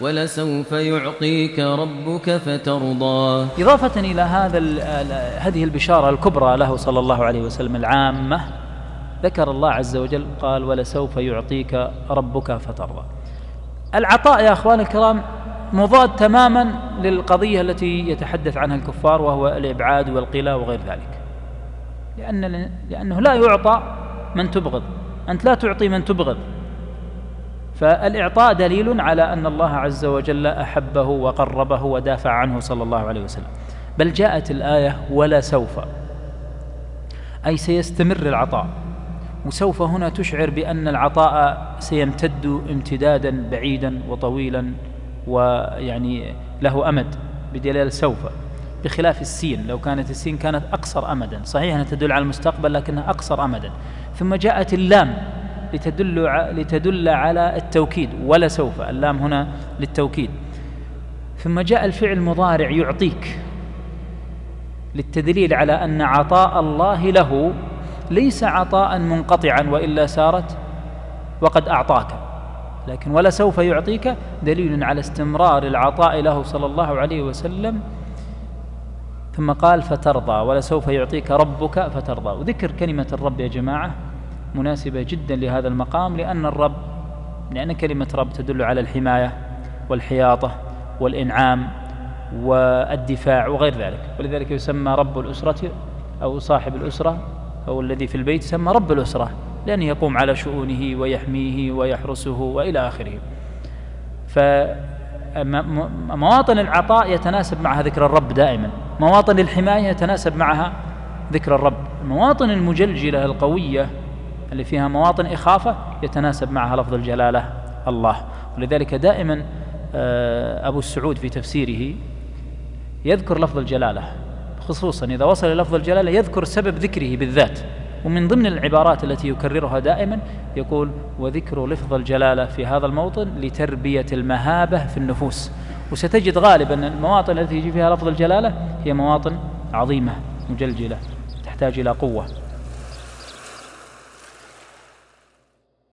ولسوف يعطيك ربك فترضى. إضافة إلى هذا هذه البشارة الكبرى له صلى الله عليه وسلم العامة ذكر الله عز وجل قال ولسوف يعطيك ربك فترضى. العطاء يا أخوان الكرام مضاد تماما للقضية التي يتحدث عنها الكفار وهو الإبعاد والقلى وغير ذلك. لأن لأنه لا يعطى من تبغض. أنت لا تعطي من تبغض. فالإعطاء دليل على أن الله عز وجل أحبه وقربه ودافع عنه صلى الله عليه وسلم. بل جاءت الآية ولسوف. أي سيستمر العطاء. وسوف هنا تشعر بأن العطاء سيمتد امتدادا بعيدا وطويلا ويعني له أمد بدلالة سوف. بخلاف السين لو كانت السين كانت أقصر أمدا. صحيح أنها تدل على المستقبل لكنها أقصر أمدا. ثم جاءت اللام. لتدل لتدل على التوكيد ولا سوف اللام هنا للتوكيد. ثم جاء الفعل المضارع يعطيك للتدليل على أن عطاء الله له ليس عطاء منقطعا وإلا سارت وقد أعطاك. لكن ولا سوف يعطيك دليل على استمرار العطاء له صلى الله عليه وسلم. ثم قال فترضى ولسوف يعطيك ربك فترضى. وذكر كلمة الرب يا جماعة. مناسبة جدا لهذا المقام لأن الرب لأن كلمة رب تدل على الحماية والحياطة والإنعام والدفاع وغير ذلك. ولذلك يسمى رب الأسرة أو صاحب الأسرة أو الذي في البيت يسمى رب الأسرة لأنه يقوم على شؤونه ويحميه ويحرسه وإلى آخره. فمواطن العطاء يتناسب معها ذكر الرب دائما. مواطن الحماية يتناسب معها ذكر الرب. المواطن المجلجلة القوية اللي فيها مواطن إخافة يتناسب معها لفظ الجلالة الله. ولذلك دائما آه، أبو السعود في تفسيره يذكر لفظ الجلالة خصوصا إذا وصل إلى لفظ الجلالة يذكر سبب ذكره بالذات. ومن ضمن العبارات التي يكررها دائما يقول وذكر لفظ الجلالة في هذا الموطن لتربية المهابة في النفوس وستجد غالبا المواطن التي يجي فيها لفظ الجلالة هي مواطن عظيمة مجلجلة تحتاج إلى قوة.